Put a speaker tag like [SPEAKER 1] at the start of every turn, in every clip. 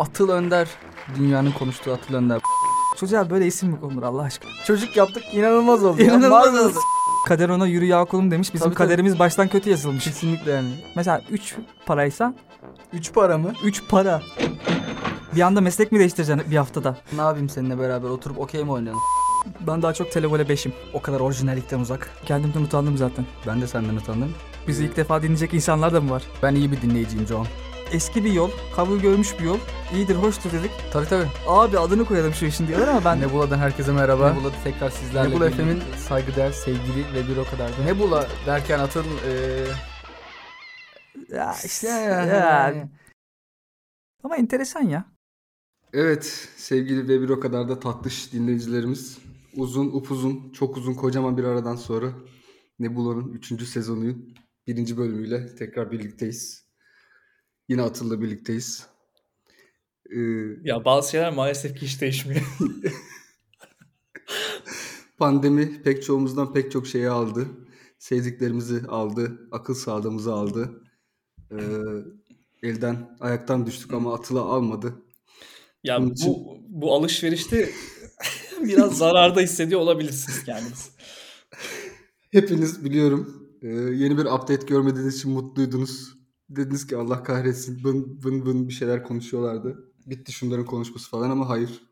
[SPEAKER 1] Atıl Önder. Dünyanın konuştuğu Atıl Önder.
[SPEAKER 2] Çocuğa böyle isim mi konulur Allah aşkına?
[SPEAKER 1] Çocuk yaptık inanılmaz oldu.
[SPEAKER 2] İnanılmaz oldu. Kader ona yürü ya kulum demiş. Bizim
[SPEAKER 1] Tabii, tabii.
[SPEAKER 2] kaderimiz baştan kötü yazılmış.
[SPEAKER 1] Kesinlikle yani.
[SPEAKER 2] Mesela 3 paraysa
[SPEAKER 1] Üç para mı?
[SPEAKER 2] 3 para. Bir anda meslek mi değiştireceksin bir haftada?
[SPEAKER 1] Ne yapayım seninle beraber oturup okey mi oynayalım?
[SPEAKER 2] Ben daha çok televole 5'im.
[SPEAKER 1] O kadar orijinallikten uzak.
[SPEAKER 2] Kendimden utandım zaten.
[SPEAKER 1] Ben de senden utandım.
[SPEAKER 2] Bizi ilk defa dinleyecek insanlar da mı var?
[SPEAKER 1] Ben iyi bir dinleyiciyim John.
[SPEAKER 2] Eski bir yol, kabul görmüş bir yol. İyidir, hoştur dedik.
[SPEAKER 1] Tabii tabii.
[SPEAKER 2] Abi adını koyalım şu işin diyorlar ama ben...
[SPEAKER 1] Nebula'dan herkese merhaba.
[SPEAKER 3] Nebula tekrar sizlerle
[SPEAKER 1] Nebula. FM'in saygıdeğer sevgili ve bir o kadar da.
[SPEAKER 3] Nebula derken atın eee
[SPEAKER 2] Ya işte
[SPEAKER 1] Ya,
[SPEAKER 2] ya. Ama enteresan ya.
[SPEAKER 3] Evet sevgili ve bir o kadar da tatlış dinleyicilerimiz. Uzun upuzun çok uzun kocaman bir aradan sonra Nebula'nın 3. sezonunun birinci bölümüyle tekrar birlikteyiz. Yine Atıl'la birlikteyiz. Ee,
[SPEAKER 4] Ya bazı şeyler maalesef ki hiç değişmiyor.
[SPEAKER 3] pandemi pek çoğumuzdan pek çok şeyi aldı. Sevdiklerimizi aldı, akıl sağlığımızı aldı. Ee, elden ayaktan düştük ama Atıl'a almadı.
[SPEAKER 4] ya
[SPEAKER 3] Bunun
[SPEAKER 4] bu
[SPEAKER 3] için-
[SPEAKER 4] bu alışverişte biraz zararda hissediyor olabilirsiniz kendiniz.
[SPEAKER 3] Hepiniz biliyorum e, yeni bir update görmediğiniz için mutluydunuz. Dediniz ki Allah kahretsin bın bın bın bir şeyler konuşuyorlardı. Bitti şunların konuşması falan ama hayır.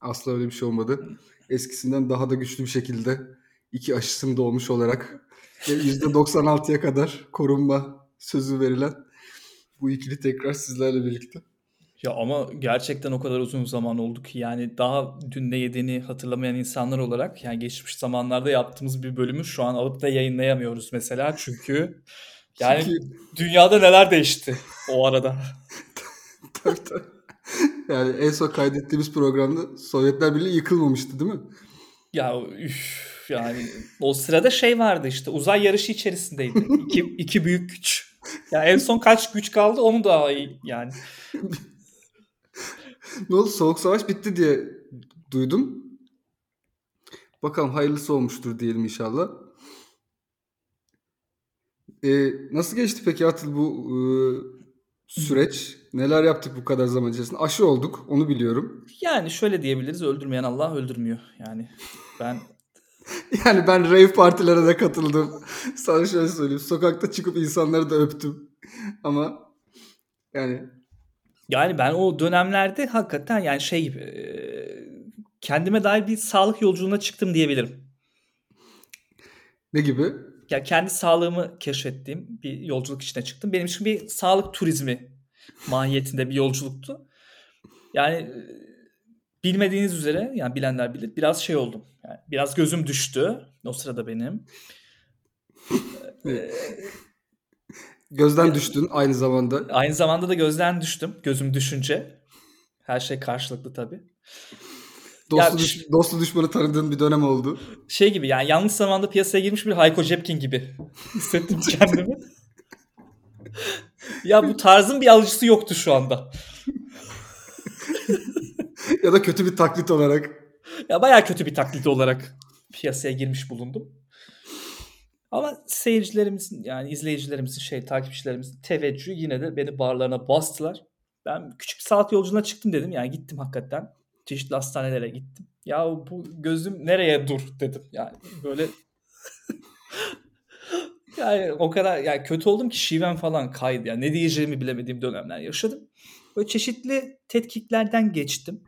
[SPEAKER 3] Asla öyle bir şey olmadı. Eskisinden daha da güçlü bir şekilde iki aşısını da olarak ve %96'ya kadar korunma sözü verilen bu ikili tekrar sizlerle birlikte.
[SPEAKER 4] Ya ama gerçekten o kadar uzun zaman oldu ki yani daha dün ne yediğini hatırlamayan insanlar olarak yani geçmiş zamanlarda yaptığımız bir bölümü şu an alıp da yayınlayamıyoruz mesela çünkü yani
[SPEAKER 3] Çünkü-
[SPEAKER 4] dünyada neler değişti o arada.
[SPEAKER 3] Tabii, tabii. Yani en son kaydettiğimiz programda Sovyetler Birliği yıkılmamıştı değil mi?
[SPEAKER 4] Ya üf, yani o sırada şey vardı işte uzay yarışı içerisindeydi. İki, iki büyük güç. Ya en son kaç güç kaldı onu da iyi yani.
[SPEAKER 3] Ne oldu? Soğuk savaş bitti diye duydum. Bakalım hayırlısı olmuştur diyelim inşallah. Ee, nasıl geçti peki Atıl bu e, süreç? Neler yaptık bu kadar zaman içerisinde? Aşı olduk, onu biliyorum.
[SPEAKER 4] Yani şöyle diyebiliriz öldürmeyen Allah öldürmüyor. Yani ben
[SPEAKER 3] Yani ben rave partilere de katıldım. Sana şöyle söyleyeyim. Sokakta çıkıp insanları da öptüm. Ama yani
[SPEAKER 4] yani ben o dönemlerde hakikaten yani şey gibi e, kendime dair bir sağlık yolculuğuna çıktım diyebilirim.
[SPEAKER 3] ne gibi?
[SPEAKER 4] Ya kendi sağlığımı keşfettiğim bir yolculuk içine çıktım. Benim için bir sağlık turizmi mahiyetinde bir yolculuktu. Yani e, bilmediğiniz üzere yani bilenler bilir biraz şey oldum. Yani biraz gözüm düştü o sırada benim.
[SPEAKER 3] Gözden düştün aynı zamanda.
[SPEAKER 4] Aynı zamanda da gözden düştüm. Gözüm düşünce. Her şey karşılıklı tabii.
[SPEAKER 3] Dostu,
[SPEAKER 4] Ya-
[SPEAKER 3] düş- dostu düşmanı tanıdığın bir dönem oldu.
[SPEAKER 4] Şey gibi yani yanlış zamanda piyasaya girmiş bir Hayko Cepkin gibi hissettim kendimi. ya bu tarzın bir alıcısı yoktu şu anda.
[SPEAKER 3] ya da kötü bir taklit olarak.
[SPEAKER 4] Ya bayağı kötü bir taklit olarak piyasaya girmiş bulundum. Ama seyircilerimizin yani izleyicilerimizin şey takipçilerimizin teveccühü yine de beni barlarına bastılar. Ben küçük bir sağlık yolculuğuna çıktım dedim. Yani gittim hakikaten. Çeşitli hastanelere gittim. Ya bu gözüm nereye dur dedim. Yani böyle yani o kadar yani kötü oldum ki şivem falan kaydı. Yani ne diyeceğimi bilemediğim dönemler yaşadım. Böyle çeşitli tetkiklerden geçtim.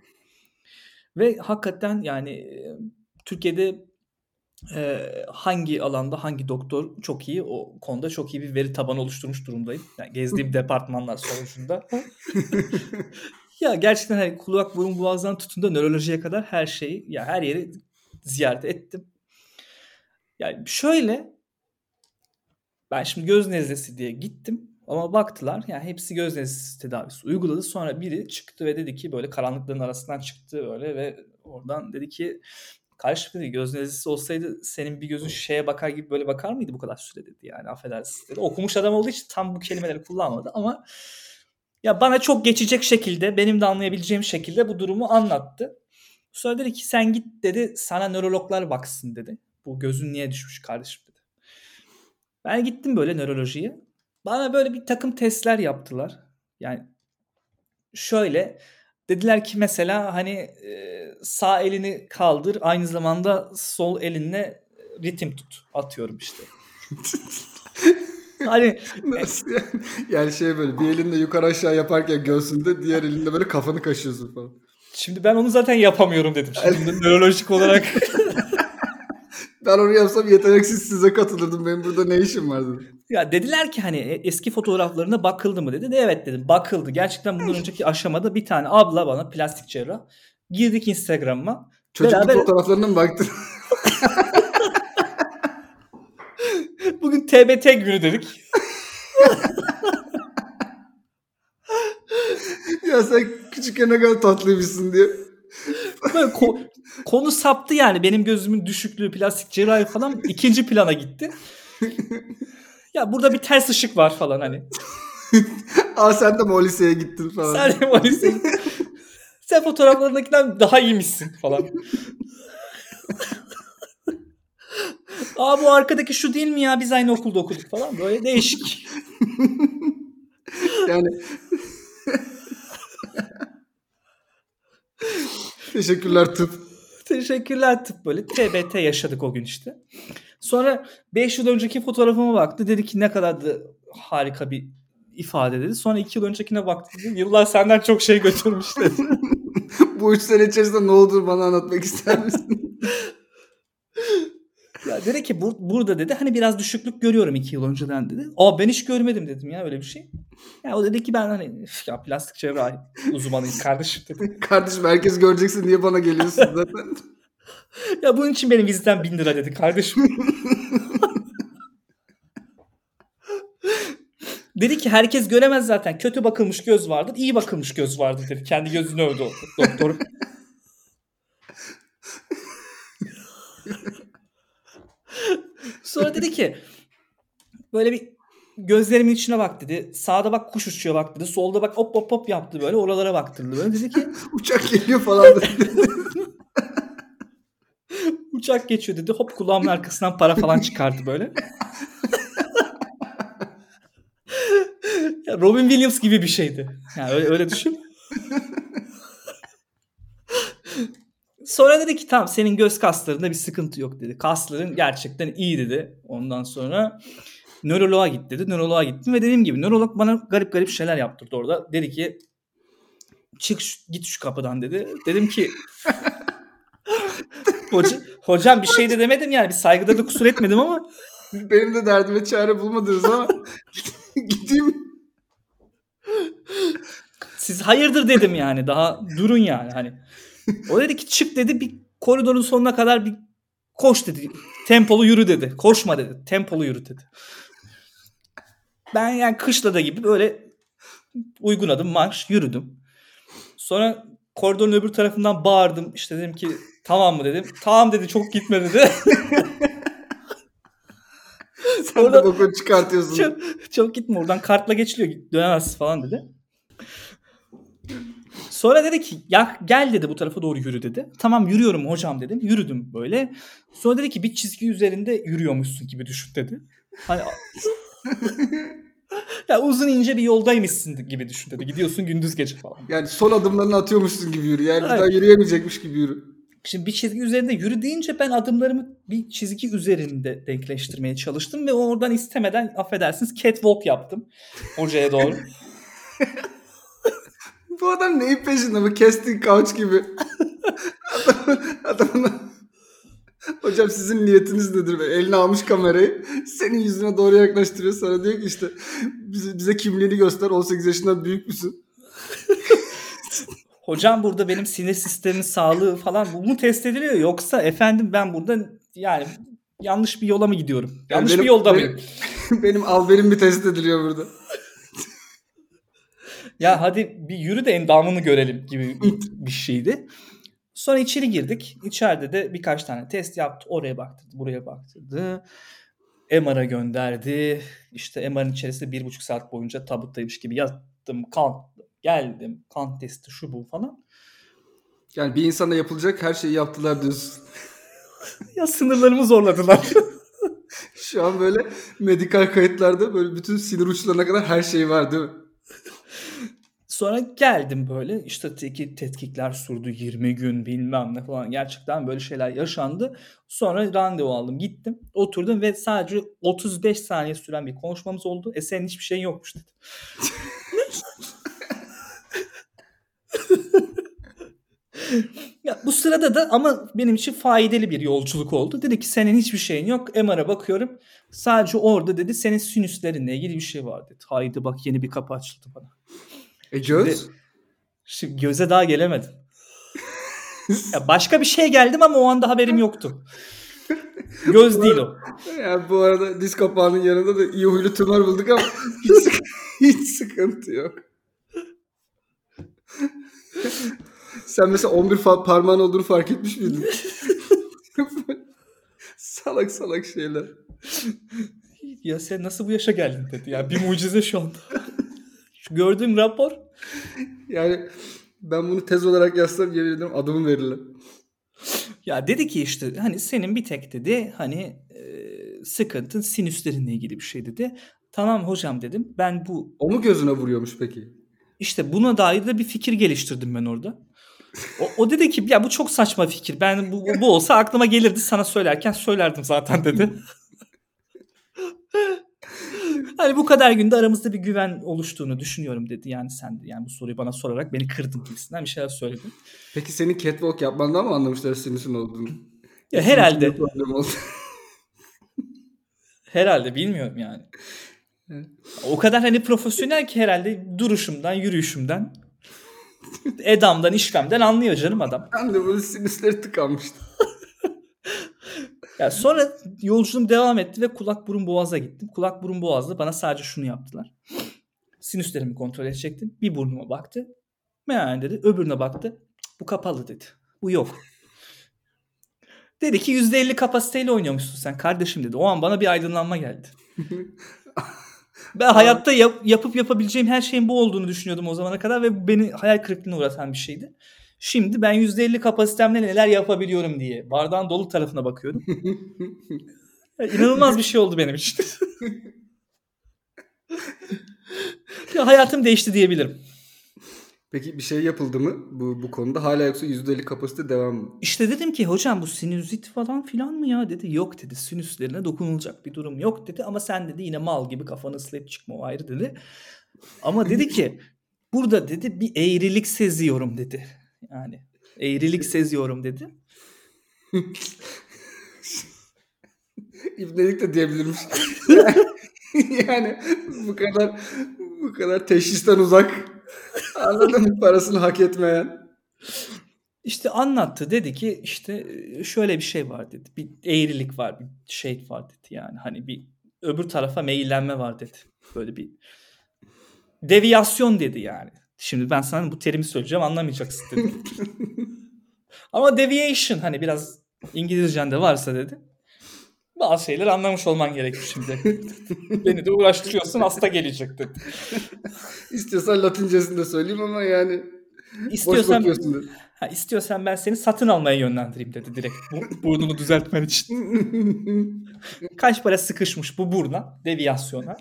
[SPEAKER 4] Ve hakikaten yani e, Türkiye'de e, hangi alanda hangi doktor çok iyi o konuda çok iyi bir veri tabanı oluşturmuş durumdayım. Yani gezdiğim departmanlar sonucunda. ya gerçekten hani kulak burun boğazdan tutun da nörolojiye kadar her şeyi ya her yeri ziyaret ettim. Yani şöyle ben şimdi göz nezlesi diye gittim ama baktılar yani hepsi göz nezlesi tedavisi uyguladı. Sonra biri çıktı ve dedi ki böyle karanlıkların arasından çıktı böyle ve oradan dedi ki karşı dedi göz nezlesi olsaydı senin bir gözün şeye bakar gibi böyle bakar mıydı bu kadar süre dedi yani affedersiniz dedi. Okumuş adam olduğu için tam bu kelimeleri kullanmadı ama ya bana çok geçecek şekilde benim de anlayabileceğim şekilde bu durumu anlattı. Sonra dedi ki sen git dedi sana nörologlar baksın dedi. Bu gözün niye düşmüş kardeşim dedi. Ben gittim böyle nörolojiye. Bana böyle bir takım testler yaptılar. Yani şöyle dediler ki mesela hani e, sağ elini kaldır aynı zamanda sol elinle ritim tut atıyorum işte. hani
[SPEAKER 3] Nasıl yani? Yani şey böyle bir elinle yukarı aşağı yaparken göğsünde diğer elinde böyle kafanı kaşıyorsun falan.
[SPEAKER 4] şimdi ben onu zaten yapamıyorum dedim. Şimdi nörolojik olarak
[SPEAKER 3] Ben onu yapsam yeteneksiz size katılırdım. Benim burada ne işim var dedim.
[SPEAKER 4] Ya dediler ki hani e, eski fotoğraflarına bakıldı mı dedi. De evet dedim bakıldı. Gerçekten bundan önceki aşamada bir tane abla bana plastik cerrah. Girdik Instagram'a.
[SPEAKER 3] Çocukluk
[SPEAKER 4] Beraber-
[SPEAKER 3] fotoğraflarına mı baktın?
[SPEAKER 4] Bugün TBT günü dedik.
[SPEAKER 3] ya sen küçükken ne kadar tatlıymışsın diye.
[SPEAKER 4] Böyle ko- konu saptı yani. Benim gözümün düşüklüğü, plastik cerrahi falan ikinci plana gitti. ya burada bir ters ışık var falan hani.
[SPEAKER 3] Aa sen de mi o liseye gittin falan.
[SPEAKER 4] Sen de o liseye- Sen fotoğraflarındakinden daha iyiymişsin falan. Aa bu arkadaki şu değil mi ya biz aynı okulda okuduk falan böyle değişik.
[SPEAKER 3] Yani Teşekkürler tıp.
[SPEAKER 4] Teşekkürler tıp böyle TBT yaşadık o gün işte. Sonra 5 yıl önceki fotoğrafıma baktı dedi ki ne kadar da harika bir ifade dedi. Sonra 2 yıl öncekine baktı dedi. Yıllar senden çok şey götürmüş dedi.
[SPEAKER 3] Bu üç sene içerisinde ne olduğunu bana anlatmak ister misin?
[SPEAKER 4] Dedi ki bur- burada dedi hani biraz düşüklük görüyorum iki yıl önceden dedi. Aa ben hiç görmedim dedim ya öyle bir şey. Ya o dedi ki ben hani "Üf ya plastik cerrahi uzmanıyım kardeşim dedi.
[SPEAKER 3] Kardeşim herkes göreceksin niye bana geliyorsun zaten.
[SPEAKER 4] Ya bunun için benim vizitem bin lira dedi kardeşim. dedi ki herkes göremez zaten. Kötü bakılmış göz vardır, iyi bakılmış göz vardır dedi. Kendi gözünü övdü doktor. Sonra dedi ki böyle bir gözlerimin içine bak dedi. Sağda bak kuş uçuyor bak dedi. Solda bak hop hop hop yaptı böyle. Oralara baktırdı böyle. Dedi ki
[SPEAKER 3] Uçak geliyor falan dedi.
[SPEAKER 4] uçak geçiyor dedi. Hop kulağımın arkasından para falan çıkardı böyle. Robin Williams gibi bir şeydi. Yani öyle, öyle düşün. Sonra dedi ki tamam senin göz kaslarında bir sıkıntı yok dedi. Kasların gerçekten iyi dedi. Ondan sonra nöroloğa git dedi. Nöroloğa gittim ve dediğim gibi nörolog bana garip garip şeyler yaptırdı orada. Dedi ki çık şu- git şu kapıdan dedi. Dedim ki Hoca, hocam bir şey de demedim yani bir saygıda da kusur etmedim ama
[SPEAKER 3] Benim de derdime çare bulmadınız ama gideyim.
[SPEAKER 4] siz hayırdır dedim yani daha durun yani hani. O dedi ki çık dedi bir koridorun sonuna kadar bir koş dedi. Tempolu yürü dedi. Koşma dedi. Tempolu yürü dedi. Ben yani kışlada gibi böyle uygun adım marş yürüdüm. Sonra koridorun öbür tarafından bağırdım. İşte dedim ki tamam mı dedim. Tamam dedi çok gitme dedi.
[SPEAKER 3] Sen
[SPEAKER 4] Orada-
[SPEAKER 3] de bokunu çıkartıyorsun.
[SPEAKER 4] çok, çok gitme oradan kartla geçiliyor dönemezsin falan dedi. Sonra dedi ki ya gel dedi bu tarafa doğru yürü dedi. Tamam yürüyorum hocam dedim. Yürüdüm böyle. Sonra dedi ki bir çizgi üzerinde yürüyormuşsun gibi düşün dedi. Hani ya uzun ince bir yoldaymışsın gibi düşün dedi. Gidiyorsun gündüz gece falan.
[SPEAKER 3] Yani son adımlarını atıyormuşsun gibi yürü. Yani
[SPEAKER 4] Evet.
[SPEAKER 3] daha yürüyemeyecekmiş gibi yürü.
[SPEAKER 4] Şimdi bir çizgi üzerinde yürü deyince ben adımlarımı bir çizgi üzerinde denkleştirmeye çalıştım ve oradan istemeden affedersiniz catwalk yaptım hocaya doğru.
[SPEAKER 3] Bu adam neyin peşinde bu casting couch gibi. Adam, adamın Hocam sizin niyetiniz nedir? Ve eline almış kamerayı senin yüzüne doğru yaklaştırıyor. Sana diyor ki işte bize, bize kimliğini göster 18 yaşından büyük müsün?
[SPEAKER 4] Hocam burada benim sinir sistemin sağlığı falan bu mu test ediliyor yoksa efendim ben burada yani yanlış bir yola mı gidiyorum? Yanlış
[SPEAKER 3] benim-
[SPEAKER 4] bir yolda
[SPEAKER 3] benim-
[SPEAKER 4] mıyım?
[SPEAKER 3] Benim alberim bir test ediliyor burada.
[SPEAKER 4] Ya hadi bir yürü de endamını görelim gibi bir, şeydi. Sonra içeri girdik. İçeride de birkaç tane test yaptı. Oraya baktırdı, buraya baktırdı. MR'a gönderdi. İşte MR'ın içerisinde bir buçuk saat boyunca tabuttaymış gibi yattım, kalktım, geldim. Kan testi şu bu falan.
[SPEAKER 3] Yani bir insana yapılacak her şeyi yaptılar diyorsun.
[SPEAKER 4] Ya sınırlarımı zorladılar.
[SPEAKER 3] Şu an böyle medikal kayıtlarda böyle bütün sinir uçlarına kadar her şey var değil mi?
[SPEAKER 4] Sonra geldim böyle işte teki tetkikler sürdü 20 gün bilmem ne falan gerçekten böyle şeyler yaşandı. Sonra randevu aldım gittim oturdum ve sadece 35 saniye süren bir konuşmamız oldu. E senin hiçbir şeyin yokmuş dedi. Ya bu sırada da ama benim için faydalı bir yolculuk oldu. Dedi ki senin hiçbir şeyin yok. MR'a bakıyorum. Sadece orada dedi senin sinüslerinle ilgili bir şey var dedi. Haydi bak yeni bir kapı açıldı bana.
[SPEAKER 3] E göz?
[SPEAKER 4] Şimdi göze daha gelemedim. ya başka bir şey geldim ama o anda haberim yoktu. Göz değil o.
[SPEAKER 3] Ya bu arada diz kapağının yanında da iyi huylu tümör bulduk ama hiç, hiç sıkıntı yok. Sen mesela 11 fa- parmağın olduğunu fark etmiş miydin? salak salak şeyler.
[SPEAKER 4] Ya sen nasıl bu yaşa geldin dedi. Ya bir mucize şu anda. Şu gördüğüm rapor
[SPEAKER 3] Yani ben bunu tez olarak yazsam yemin ederim adımı verirler.
[SPEAKER 4] Ya dedi ki işte hani senin bir tek dedi hani e, sıkıntın sinüslerinle ilgili bir şey dedi. Tamam hocam dedim. Ben bu
[SPEAKER 3] O mu gözüne vuruyormuş peki?
[SPEAKER 4] işte buna dair de bir fikir geliştirdim ben orada. O, o dedi ki ya bu çok saçma fikir. Ben bu, bu olsa aklıma gelirdi sana söylerken söylerdim zaten dedi. hani bu kadar günde aramızda bir güven oluştuğunu düşünüyorum dedi. Yani sen yani bu soruyu bana sorarak beni kırdın gibisinden bir şeyler söyledin.
[SPEAKER 3] Peki senin catwalk yapmandan mı anlamışlar sinüsün olduğunu?
[SPEAKER 4] Ya herhalde. Herhalde bilmiyorum yani.
[SPEAKER 3] Evet.
[SPEAKER 4] O kadar hani profesyonel ki herhalde duruşumdan, yürüyüşümden, edamdan, işlemden anlıyor canım adam.
[SPEAKER 3] Ben de bunun sinüsleri tıkanmıştı.
[SPEAKER 4] Ya sonra yolculuğum devam etti ve kulak burun boğaza gittim. Kulak burun boğazda bana sadece şunu yaptılar. Sinüslerimi kontrol edecektim. Bir burnuma baktı. Meğer dedi. Öbürüne baktı. "Cık, Bu kapalı dedi. Bu yok. Dedi ki %50 kapasiteyle oynuyormuşsun sen kardeşim dedi. O an bana bir aydınlanma geldi. Ben hayatta yap- yapıp yapabileceğim her şeyin bu olduğunu düşünüyordum o zamana kadar ve beni hayal kırıklığına uğratan bir şeydi. Şimdi ben %50 kapasitemle neler yapabiliyorum diye bardağın dolu tarafına bakıyorum. İnanılmaz bir şey oldu benim için. ya hayatım değişti diyebilirim.
[SPEAKER 3] Peki bir şey yapıldı mı bu, bu konuda? Hala yoksa %50 kapasite devam mı?
[SPEAKER 4] İşte dedim ki hocam bu sinüzit falan filan mı ya dedi. Yok dedi sinüslerine dokunulacak bir durum yok dedi. Ama sen dedi yine mal gibi kafanı ıslayıp çıkma o ayrı dedi. Ama dedi ki burada dedi bir eğrilik seziyorum dedi. Yani eğrilik seziyorum dedi.
[SPEAKER 3] İbnelik de diyebilirmiş. yani bu kadar bu kadar teşhisten uzak. Anladın mı? Parasını hak etmeyen.
[SPEAKER 4] İşte anlattı dedi ki işte şöyle bir şey var dedi. Bir eğrilik var, bir şey var dedi yani. Hani bir öbür tarafa meyillenme var dedi. Böyle bir deviyasyon dedi yani. Şimdi ben sana bu terimi söyleyeceğim anlamayacaksın dedi. Ama deviation hani biraz İngilizcen de varsa dedi. Bazı şeyler anlamış olman gerekir şimdi. Beni de uğraştırıyorsun hasta gelecek dedi.
[SPEAKER 3] İstiyorsan Latincesini de söyleyeyim ama yani boş
[SPEAKER 4] İstiyorsan,
[SPEAKER 3] bakıyorsun dedi.
[SPEAKER 4] ha, istiyorsan ben seni satın almaya yönlendireyim dedi direkt. Bu, burnunu düzeltmen için. Kaç para sıkışmış bu burna deviyasyona.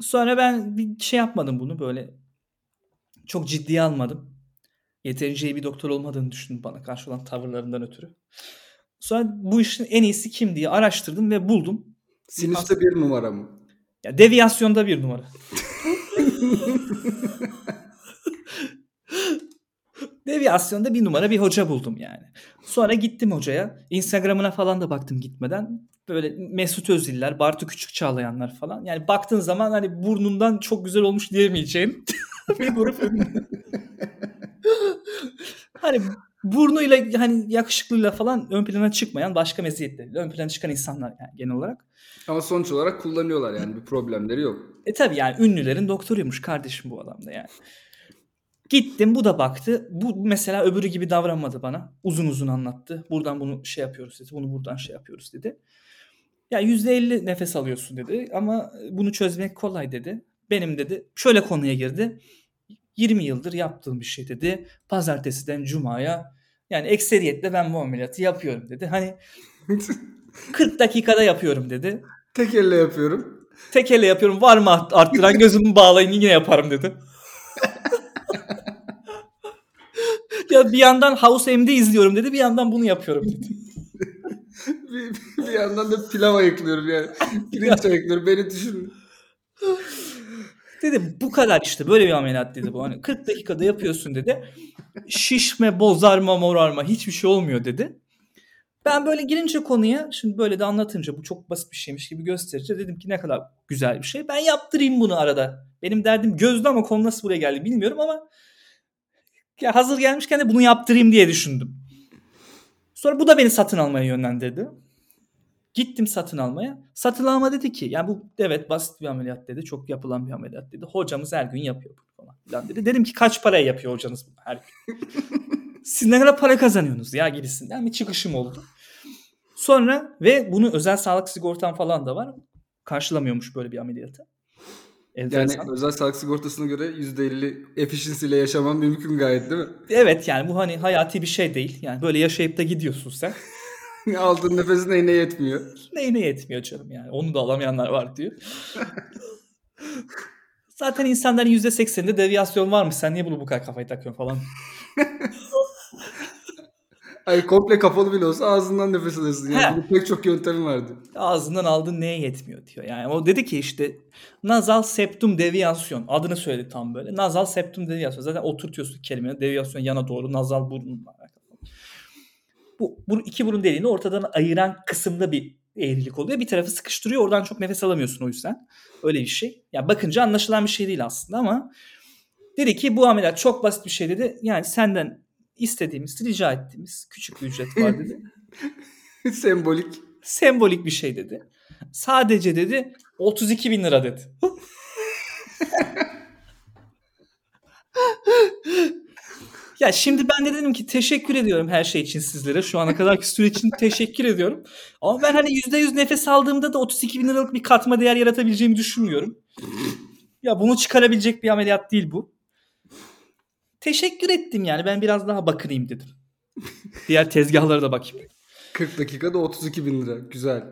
[SPEAKER 4] Sonra ben bir şey yapmadım bunu böyle çok ciddiye almadım. Yeterince iyi bir doktor olmadığını düşündüm bana karşı olan tavırlarından ötürü. Sonra bu işin en iyisi kim diye araştırdım ve buldum.
[SPEAKER 3] Sinüste bir numara mı?
[SPEAKER 4] Ya deviyasyonda bir numara. Deviyasyonda bir numara bir hoca buldum yani. Sonra gittim hocaya. Instagram'ına falan da baktım gitmeden. Böyle Mesut Özil'ler, Bartu Küçük Çağlayanlar falan. Yani baktığın zaman hani burnundan çok güzel olmuş diyemeyeceğim. bir grup hani burnuyla hani yakışıklıyla falan ön plana çıkmayan başka meziyetleriyle ön plana çıkan insanlar yani genel olarak.
[SPEAKER 3] Ama sonuç olarak kullanıyorlar yani bir problemleri yok.
[SPEAKER 4] E tabi yani ünlülerin doktoruymuş kardeşim bu adam da yani. Gittim bu da baktı. Bu mesela öbürü gibi davranmadı bana. Uzun uzun anlattı. Buradan bunu şey yapıyoruz dedi. Bunu buradan şey yapıyoruz dedi. Ya %50 nefes alıyorsun dedi ama bunu çözmek kolay dedi. Benim dedi şöyle konuya girdi. 20 yıldır yaptığım bir şey dedi. Pazartesiden cumaya yani ekseriyetle ben bu ameliyatı yapıyorum dedi. Hani 40 dakikada yapıyorum dedi.
[SPEAKER 3] Tek elle yapıyorum.
[SPEAKER 4] Tek elle yapıyorum. Var mı art- arttıran gözümü bağlayın yine yaparım dedi. Ya bir yandan House MD izliyorum dedi, bir yandan bunu yapıyorum dedi.
[SPEAKER 3] Bir, yandan da pilav ayıklıyorum yani. Pirinç ayıklıyorum. Beni düşünün.
[SPEAKER 4] Dedi bu kadar işte böyle bir ameliyat dedi bu. Hani 40 dakikada yapıyorsun dedi. Şişme, bozarma, morarma hiçbir şey olmuyor dedi. Ben böyle girince konuya şimdi böyle de anlatınca bu çok basit bir şeymiş gibi gösterince dedim ki ne kadar güzel bir şey. Ben yaptırayım bunu arada. Benim derdim gözlü ama konu nasıl buraya geldi bilmiyorum ama ya hazır gelmişken de bunu yaptırayım diye düşündüm. Sonra bu da beni satın almaya yönlendirdi. Gittim satın almaya. Satın alma dedi ki yani bu evet basit bir ameliyat dedi. Çok yapılan bir ameliyat dedi. Hocamız her gün yapıyor bunu falan filan dedi. Dedim ki kaç paraya yapıyor hocanız bunu her gün? Siz ne kadar para kazanıyorsunuz ya gibisinden bir çıkışım oldu. Sonra ve bunu özel sağlık sigortan falan da var. Karşılamıyormuş böyle bir ameliyatı.
[SPEAKER 3] Yani
[SPEAKER 4] Enteresan.
[SPEAKER 3] özel sağlık sigortasına göre %50 efficiency ile yaşaman mümkün gayet değil mi?
[SPEAKER 4] Evet yani bu hani hayati bir şey değil. Yani böyle yaşayıp da gidiyorsun sen.
[SPEAKER 3] Aldığın nefesin neyine yetmiyor.
[SPEAKER 4] Neyine yetmiyor canım yani. Onu da alamayanlar var diyor. Zaten insanların %80'inde deviyasyon varmış. Sen niye bunu bu kadar kafayı takıyorsun falan.
[SPEAKER 3] Hayır komple kapalı bile olsa ağzından nefes alırsın. Yani bunun pek çok yöntemi vardı.
[SPEAKER 4] Ağzından aldığın neye yetmiyor diyor. Yani o dedi ki işte nazal septum deviyasyon. Adını söyledi tam böyle. Nazal septum deviyasyon. Zaten oturtuyorsun kelimeyi. Deviyasyon yana doğru. Nazal alakalı. Bu, bu iki burun deliğini ortadan ayıran kısımda bir eğrilik oluyor. Bir tarafı sıkıştırıyor. Oradan çok nefes alamıyorsun o yüzden. Öyle bir şey. Ya bakınca anlaşılan bir şey değil aslında ama dedi ki bu ameliyat çok basit bir şey dedi. Yani senden istediğimiz, rica ettiğimiz küçük bir ücret var dedi.
[SPEAKER 3] Sembolik.
[SPEAKER 4] Sembolik bir şey dedi. Sadece dedi 32 bin lira dedi. ya şimdi ben de dedim ki teşekkür ediyorum her şey için sizlere. Şu ana kadarki süre için teşekkür ediyorum. Ama ben hani %100 nefes aldığımda da 32 bin liralık bir katma değer yaratabileceğimi düşünmüyorum. Ya bunu çıkarabilecek bir ameliyat değil bu. Teşekkür ettim yani ben biraz daha bakınayım dedim. Diğer tezgahlara da bakayım.
[SPEAKER 3] 40 dakikada 32 bin lira. Güzel.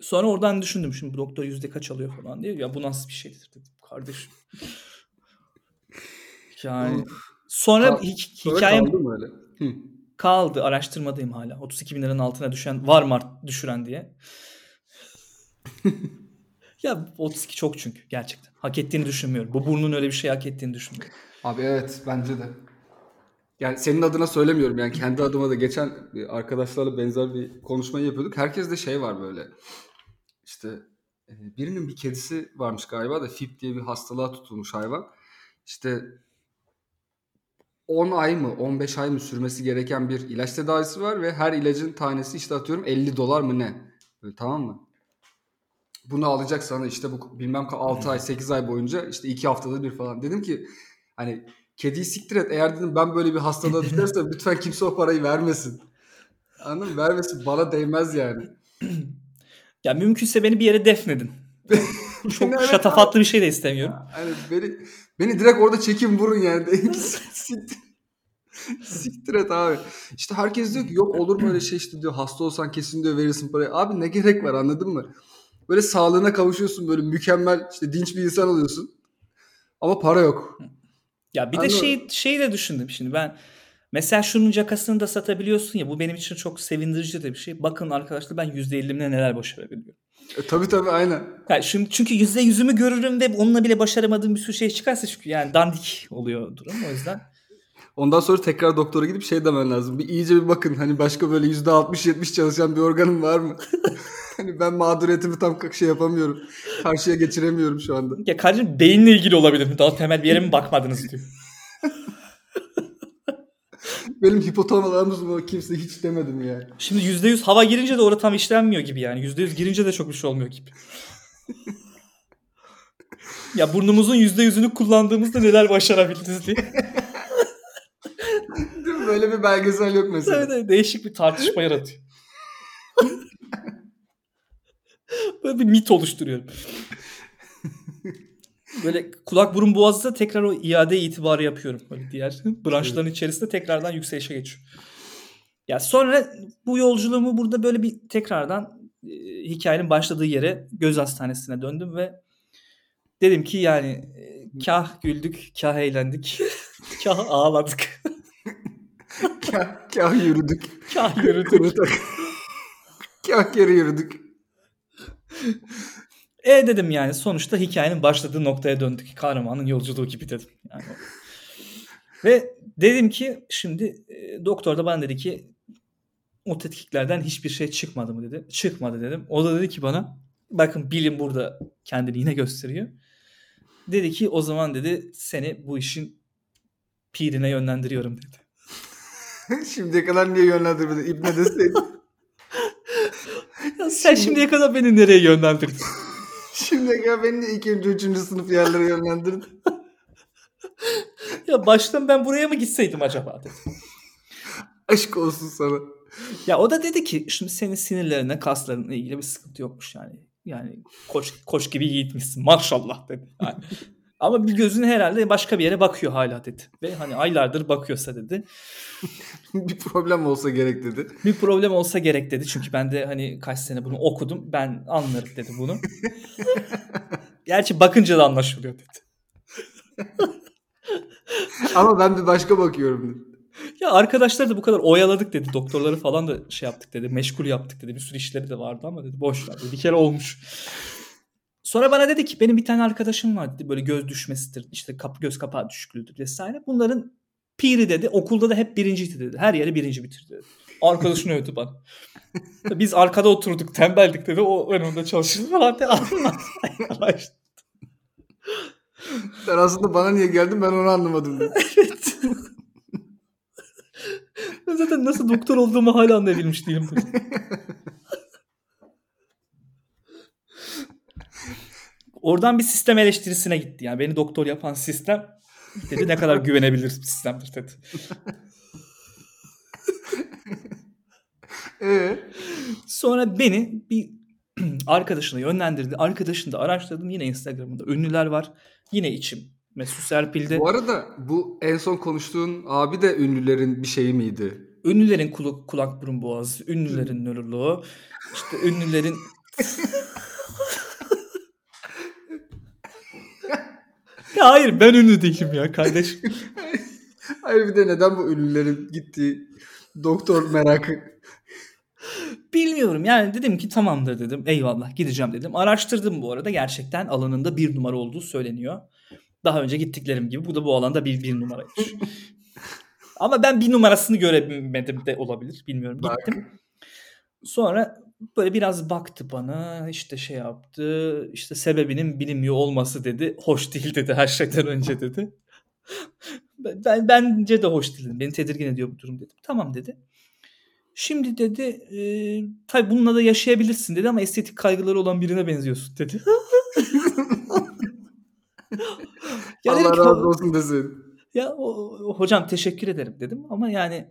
[SPEAKER 4] Sonra oradan düşündüm şimdi bu doktor yüzde kaç alıyor falan diye. Ya bu nasıl bir şeydir dedim kardeşim. Yani sonra
[SPEAKER 3] Kal-
[SPEAKER 4] hi- hikayem
[SPEAKER 3] kaldı mı öyle? Hı.
[SPEAKER 4] kaldı. Araştırmadayım hala. 32 bin liranın altına düşen var mı düşüren diye. ya 32 çok çünkü gerçekten. Hak ettiğini düşünmüyorum. Bu burnun öyle bir şey hak ettiğini düşünmüyorum.
[SPEAKER 3] Abi evet bence de. Yani senin adına söylemiyorum yani kendi adıma da geçen arkadaşlarla benzer bir konuşmayı yapıyorduk. Herkes de şey var böyle. İşte e, birinin bir kedisi varmış galiba da FIP diye bir hastalığa tutulmuş hayvan. İşte 10 ay mı 15 ay mı sürmesi gereken bir ilaç tedavisi var ve her ilacın tanesi işte atıyorum 50 dolar mı ne? Böyle, tamam mı? Bunu alacak sana işte bu bilmem 6 ay 8 ay boyunca işte 2 haftada bir falan. Dedim ki hani kediyi siktir et eğer dedim ben böyle bir hastalığa düşersem lütfen kimse o parayı vermesin. Anladın mı? Vermesin bana değmez yani.
[SPEAKER 4] Ya mümkünse beni bir yere defnedin. Çok şatafatlı bir şey de istemiyorum.
[SPEAKER 3] Hani beni, beni direkt orada çekin vurun yani. Siktir, siktir et abi. İşte herkes diyor ki yok olur böyle şey işte diyor hasta olsan kesin diyor verirsin parayı. Abi ne gerek var anladın mı? Böyle sağlığına kavuşuyorsun böyle mükemmel işte dinç bir insan oluyorsun. Ama para yok.
[SPEAKER 4] Ya bir de
[SPEAKER 3] Anladım.
[SPEAKER 4] şey şeyi de düşündüm şimdi ben. Mesela şunun cakasını da satabiliyorsun ya bu benim için çok sevindirici de bir şey. Bakın arkadaşlar ben %50'imle neler başarabiliyorum.
[SPEAKER 3] E, tabii tabii aynen.
[SPEAKER 4] Yani şimdi çünkü yüzde yüzümü görürüm ve onunla bile başaramadığım bir sürü şey çıkarsa çünkü yani dandik oluyor durum o yüzden.
[SPEAKER 3] Ondan sonra tekrar doktora gidip şey demen lazım. Bir iyice bir bakın hani başka böyle %60-70 çalışan bir organım var mı? hani ben mağduriyetimi tam şey yapamıyorum. Karşıya geçiremiyorum şu anda.
[SPEAKER 4] Ya kardeşim beyinle ilgili olabilir mi? Daha temel bir yere mi bakmadınız diyor.
[SPEAKER 3] Benim hipotalamus mu kimse hiç demedim yani.
[SPEAKER 4] Şimdi yüzde yüz hava girince de orada tam işlenmiyor gibi yani. Yüzde yüz girince de çok bir şey olmuyor gibi. ya burnumuzun yüzde yüzünü kullandığımızda neler başarabildiniz diye.
[SPEAKER 3] Değil mi? Böyle bir belgesel yok mesela.
[SPEAKER 4] Evet, evet, değişik bir tartışma yaratıyor. Böyle bir mit oluşturuyorum. Böyle kulak burun boğazda tekrar o iade itibarı yapıyorum. Böyle diğer branşların içerisinde tekrardan yükselişe geçiyor. Ya sonra bu yolculuğumu burada böyle bir tekrardan e, hikayenin başladığı yere göz hastanesine döndüm ve dedim ki yani e, kah güldük, kah eğlendik, kah ağladık.
[SPEAKER 3] kah, kah yürüdük.
[SPEAKER 4] Kah yürüdük.
[SPEAKER 3] Kah geri yürüdük.
[SPEAKER 4] E dedim yani sonuçta hikayenin başladığı noktaya döndük. Kahramanın yolculuğu gibi dedim. Yani. Ve dedim ki şimdi e, doktor da bana dedi ki o tetkiklerden hiçbir şey çıkmadı mı dedi. Çıkmadı dedim. O da dedi ki bana bakın bilim burada kendini yine gösteriyor. Dedi ki o zaman dedi seni bu işin pirine yönlendiriyorum dedi.
[SPEAKER 3] Şimdiye kadar niye yönlendirmedin? İbne deseydin.
[SPEAKER 4] Ya sen şimdiye kadar beni nereye yönlendirdin?
[SPEAKER 3] Şimdiye kadar beni niye ikinci, üçüncü sınıf yerlere yönlendirdin?
[SPEAKER 4] ya baştan ben buraya mı gitseydim acaba dedi.
[SPEAKER 3] Aşk olsun sana.
[SPEAKER 4] Ya o da dedi ki şimdi senin sinirlerine, kaslarına ilgili bir sıkıntı yokmuş yani. Yani koç koç gibi yiğitmişsin maşallah dedi. Yani. Ama bir gözün herhalde başka bir yere bakıyor hala dedi. Ve hani aylardır bakıyorsa dedi.
[SPEAKER 3] bir problem olsa gerek dedi.
[SPEAKER 4] Bir problem olsa gerek dedi. Çünkü ben de hani kaç sene bunu okudum. Ben anlarım dedi bunu. Gerçi bakınca da anlaşılıyor dedi.
[SPEAKER 3] Ama ben bir başka bakıyorum dedi.
[SPEAKER 4] Ya arkadaşlar da bu kadar oyaladık dedi. Doktorları falan da şey yaptık dedi. Meşgul yaptık dedi. Bir sürü işleri de vardı ama dedi boş ver. Bir kere olmuş. Sonra bana dedi ki benim bir tane arkadaşım var dedi. Böyle göz düşmesidir. işte kap, göz kapağı düşüklüğüdür vesaire. Bunların piri dedi. Okulda da hep birinciydi dedi. Her yere birinci bitirdi dedi. Arkadaşını övdü bana. Biz arkada oturduk tembeldik dedi. O önünde çalışırdı falan. dedi. Arkadaş.
[SPEAKER 3] Sen aslında bana niye geldin ben onu anlamadım dedi.
[SPEAKER 4] evet. Ben zaten nasıl doktor olduğumu hala anlayabilmiş değilim. Oradan bir sistem eleştirisine gitti. Yani beni doktor yapan sistem dedi ne kadar güvenebilir sistemdir dedi.
[SPEAKER 3] Ee,
[SPEAKER 4] Sonra beni bir arkadaşına yönlendirdi. Arkadaşını da araştırdım. Yine Instagram'da ünlüler var. Yine içim Mesut Serpil'de.
[SPEAKER 3] bu arada bu en son konuştuğun abi de ünlülerin bir şeyi miydi?
[SPEAKER 4] Ünlülerin kulak, kulak burun boğaz, ünlülerin nöroloğu, işte ünlülerin hayır ben ünlü değilim ya kardeşim.
[SPEAKER 3] Hayır bir de neden bu ünlülerin gittiği doktor merakı?
[SPEAKER 4] Bilmiyorum yani dedim ki tamamdır dedim. Eyvallah gideceğim dedim. Araştırdım bu arada gerçekten alanında bir numara olduğu söyleniyor. Daha önce gittiklerim gibi bu da bu alanda bir, bir numaraymış. Ama ben bir numarasını göremedim de olabilir. Bilmiyorum
[SPEAKER 3] Bak.
[SPEAKER 4] gittim. Sonra böyle biraz baktı bana işte şey yaptı işte sebebinin bilinmiyor olması dedi. Hoş değil dedi her şeyden önce dedi. Ben, ben- bence de hoş değil. Beni tedirgin ediyor bu durum dedim. Tamam dedi. Şimdi dedi e, tabii bununla da yaşayabilirsin dedi ama estetik kaygıları olan birine benziyorsun dedi. Ya
[SPEAKER 3] Allah razı olsun desin.
[SPEAKER 4] ya o- hocam teşekkür ederim dedim ama yani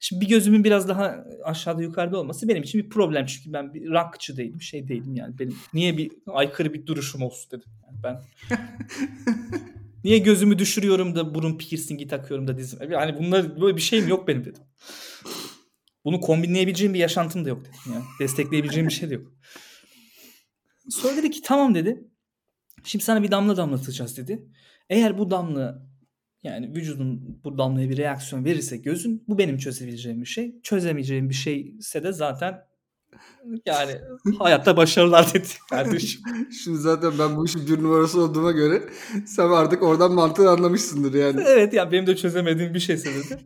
[SPEAKER 4] şimdi bir gözümün biraz daha aşağıda yukarıda olması benim için bir problem. Çünkü ben bir rockçı değilim şey değilim yani. Benim niye bir aykırı bir duruşum olsun dedim. Yani ben niye gözümü düşürüyorum da burun piercingi takıyorum da dizime? Yani bunlar böyle bir şeyim yok benim dedim. Bunu kombinleyebileceğim bir yaşantım da yok dedim yani. Destekleyebileceğim bir şey de yok. Sonra dedi ki tamam dedi. Şimdi sana bir damla damlatacağız dedi. Eğer bu damla yani vücudun bu damlaya bir reaksiyon verirse gözün bu benim çözebileceğim bir şey. Çözemeyeceğim bir şeyse de zaten yani hayatta başarılar dedi kardeşim.
[SPEAKER 3] Şimdi zaten ben bu işin bir numarası olduğuma göre sen artık oradan mantığı anlamışsındır yani.
[SPEAKER 4] evet ya benim de çözemediğim bir şeyse dedi.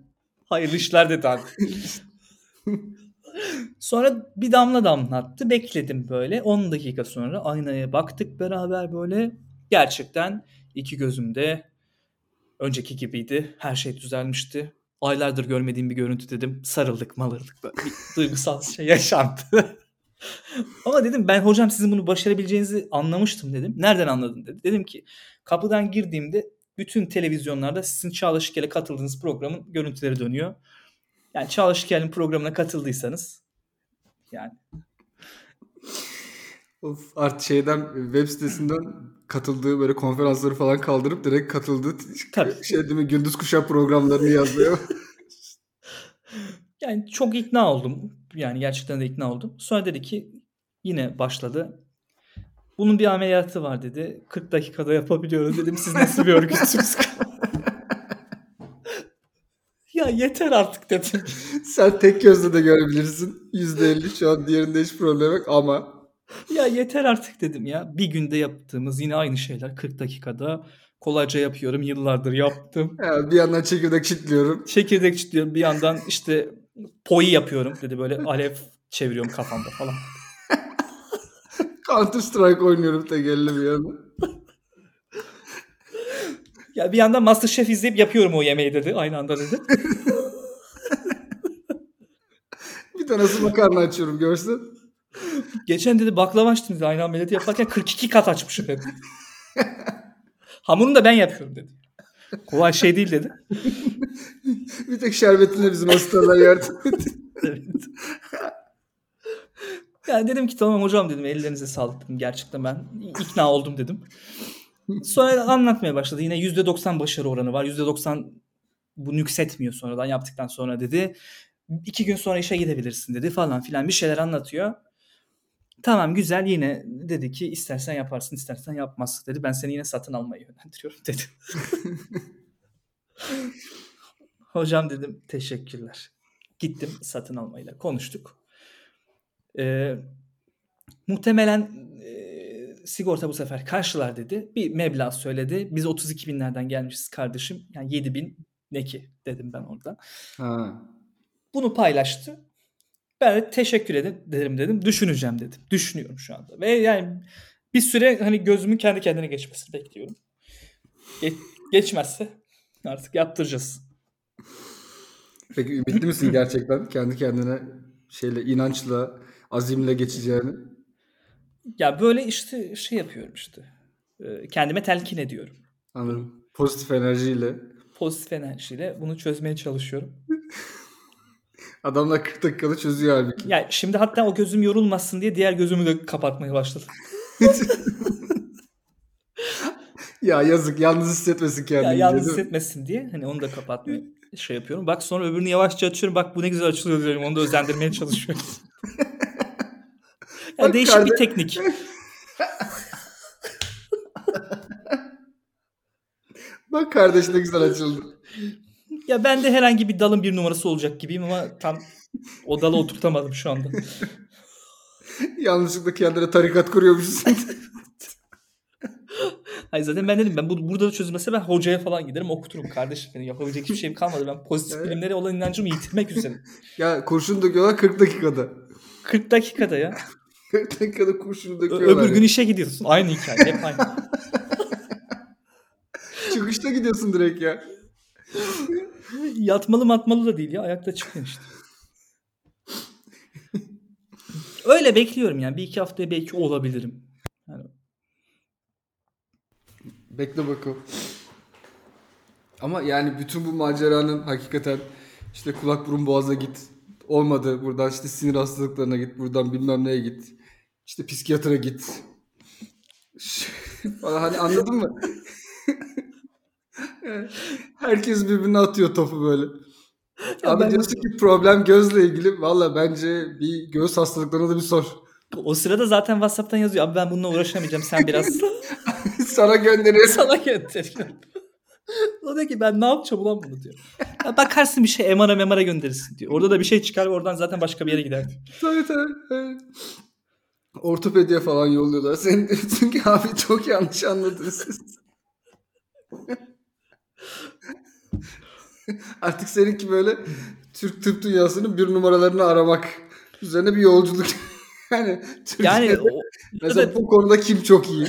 [SPEAKER 4] Hayırlı işler dedi abi. Sonra bir damla damlattı. Bekledim böyle. 10 dakika sonra aynaya baktık beraber böyle. Gerçekten iki gözümde önceki gibiydi. Her şey düzelmişti. Aylardır görmediğim bir görüntü dedim. Sarıldık malırdık. Böyle bir duygusal şey yaşandı. Ama dedim ben hocam sizin bunu başarabileceğinizi anlamıştım dedim. Nereden anladın dedi. Dedim ki kapıdan girdiğimde bütün televizyonlarda sizin Çağla Şikel'e katıldığınız programın görüntüleri dönüyor. Yani Çağla Şikel'in programına katıldıysanız yani
[SPEAKER 3] Of, art şeyden web sitesinden katıldığı böyle konferansları falan kaldırıp direkt katıldığı
[SPEAKER 4] Tabii.
[SPEAKER 3] şey değil mi gündüz kuşak programlarını yazıyor.
[SPEAKER 4] Yani çok ikna oldum. Yani gerçekten de ikna oldum. Sonra dedi ki yine başladı. Bunun bir ameliyatı var dedi. 40 dakikada yapabiliyoruz dedim. Siz nasıl bir örgütsünüz? Ya yeter artık dedim.
[SPEAKER 3] Sen tek gözle de görebilirsin. %50 şu an diğerinde hiç problem yok ama
[SPEAKER 4] Ya yeter artık dedim ya. Bir günde yaptığımız yine aynı şeyler 40 dakikada. Kolayca yapıyorum. Yıllardır yaptım.
[SPEAKER 3] ya bir yandan çekirdek çitliyorum.
[SPEAKER 4] Çekirdek çitliyorum. Bir yandan işte poi yapıyorum dedi böyle alev çeviriyorum kafamda falan.
[SPEAKER 3] Counter Strike oynuyorum tek elle bir yandan.
[SPEAKER 4] Ya bir yandan Masterchef izleyip yapıyorum o yemeği dedi. Aynı anda dedi.
[SPEAKER 3] Bir tane nasıl makarna açıyorum görsen.
[SPEAKER 4] Geçen dedi baklava açtım dedi. Aynı ameliyatı yaparken 42 kat açmışım dedi. Hamurunu da ben yapıyorum dedi. Kolay şey değil dedi.
[SPEAKER 3] Bir tek şerbetine bizim hastalar yardım ediyor.
[SPEAKER 4] Evet. Yani dedim ki tamam hocam dedim ellerinize sağlık dedim. Gerçekten ben ikna oldum dedim. Sonra anlatmaya başladı. Yine %90 başarı oranı var. %90 bu nüksetmiyor sonradan yaptıktan sonra dedi. İki gün sonra işe gidebilirsin dedi falan filan bir şeyler anlatıyor. Tamam güzel yine dedi ki istersen yaparsın istersen yapmazsın dedi. Ben seni yine satın almayı yönlendiriyorum dedi. Hocam dedim teşekkürler. Gittim satın almayla konuştuk. Ee, muhtemelen e, sigorta bu sefer karşılar dedi. Bir meblağ söyledi. Biz 32 binlerden gelmişiz kardeşim. Yani 7 bin ne ki dedim ben orada.
[SPEAKER 3] Ha.
[SPEAKER 4] Bunu paylaştı. Ben de teşekkür ederim dedim. Düşüneceğim dedim. Düşünüyorum şu anda. Ve yani bir süre hani gözümün kendi kendine geçmesini bekliyorum. Ge- geçmezse artık yaptıracağız.
[SPEAKER 3] Peki ümitli misin gerçekten kendi kendine şeyle inançla, azimle geçeceğini?
[SPEAKER 4] Ya böyle işte şey yapıyorum işte. Ee, Kendime telkin ediyorum.
[SPEAKER 3] Anladım. Pozitif enerjiyle.
[SPEAKER 4] Pozitif enerjiyle bunu çözmeye çalışıyorum.
[SPEAKER 3] Adamlar 40 dakikada çözüyor halbuki.
[SPEAKER 4] Ya şimdi hatta o gözüm yorulmasın diye diğer gözümü de kapatmaya başladım.
[SPEAKER 3] Ya yazık yalnız hissetmesin
[SPEAKER 4] Ya
[SPEAKER 3] kendini.
[SPEAKER 4] yalnız
[SPEAKER 3] değil mi?
[SPEAKER 4] hissetmesin diye hani onu da kapatmaya şey yapıyorum. Bak sonra öbürünü yavaşça açıyorum. Bak bu ne güzel açılıyor diyorum. Onu da özendirmeye çalışıyorum. ya
[SPEAKER 3] Bak
[SPEAKER 4] değişik
[SPEAKER 3] kardeş-
[SPEAKER 4] bir teknik.
[SPEAKER 3] Bak kardeş ne güzel açıldı.
[SPEAKER 4] Ya ben de herhangi bir dalın bir numarası olacak gibiyim ama tam o dalı oturtamadım şu anda.
[SPEAKER 3] Yanlışlıkla kendine tarikat kuruyormuşsun.
[SPEAKER 4] Hayır zaten ben dedim ben bu, burada da çözülmese ben hocaya falan giderim okuturum kardeşim. Benim yapabilecek hiçbir şeyim kalmadı. Ben pozitif
[SPEAKER 3] Evet.
[SPEAKER 4] bilimlere olan inancımı yitirmek üzere.
[SPEAKER 3] ya kurşun döküyorlar 40 dakikada.
[SPEAKER 4] 40 dakikada ya.
[SPEAKER 3] 40 dakikada kurşunu döküyorlar.
[SPEAKER 4] öbür gün işe gidiyorsun. Aynı hikaye. Hep aynı.
[SPEAKER 3] Çıkışta gidiyorsun direkt ya.
[SPEAKER 4] Yatmalı matmalı da değil ya. Ayakta çıkıyorsun işte. Öyle bekliyorum yani. Bir iki haftaya belki olabilirim. Yani
[SPEAKER 3] Bekle bakalım. Ama yani bütün bu maceranın hakikaten işte kulak burun boğaza git. Olmadı. Buradan işte sinir hastalıklarına git. Buradan bilmem neye git. İşte psikiyatra git. Hani anladın mı? Herkes birbirine atıyor topu böyle. Abi
[SPEAKER 4] ben-
[SPEAKER 3] diyorsun ki problem gözle ilgili. Valla bence bir göğüs hastalıklarına da bir sor.
[SPEAKER 4] o sırada zaten WhatsApp'tan yazıyor. Abi ben bununla uğraşamayacağım. Sen biraz
[SPEAKER 3] Sana gönderiyor.
[SPEAKER 4] sana gönderiyorum. o diyor ki ben ne yapacağım ulan bunu diyor. Ya bakarsın bir şey MR'a memara gönderirsin diyor. Orada da bir şey çıkar ve oradan zaten başka bir yere gider.
[SPEAKER 3] Tabii tabii. evet. Ortopediye falan yolluyorlar. Sen diyorsun ki abi çok yanlış anladınız siz. Artık seninki böyle Türk tıp dünyasının bir numaralarını aramak üzerine bir yolculuk. yani Türkiye'de
[SPEAKER 4] Yani o,
[SPEAKER 3] mesela
[SPEAKER 4] evet.
[SPEAKER 3] bu konuda kim çok iyi?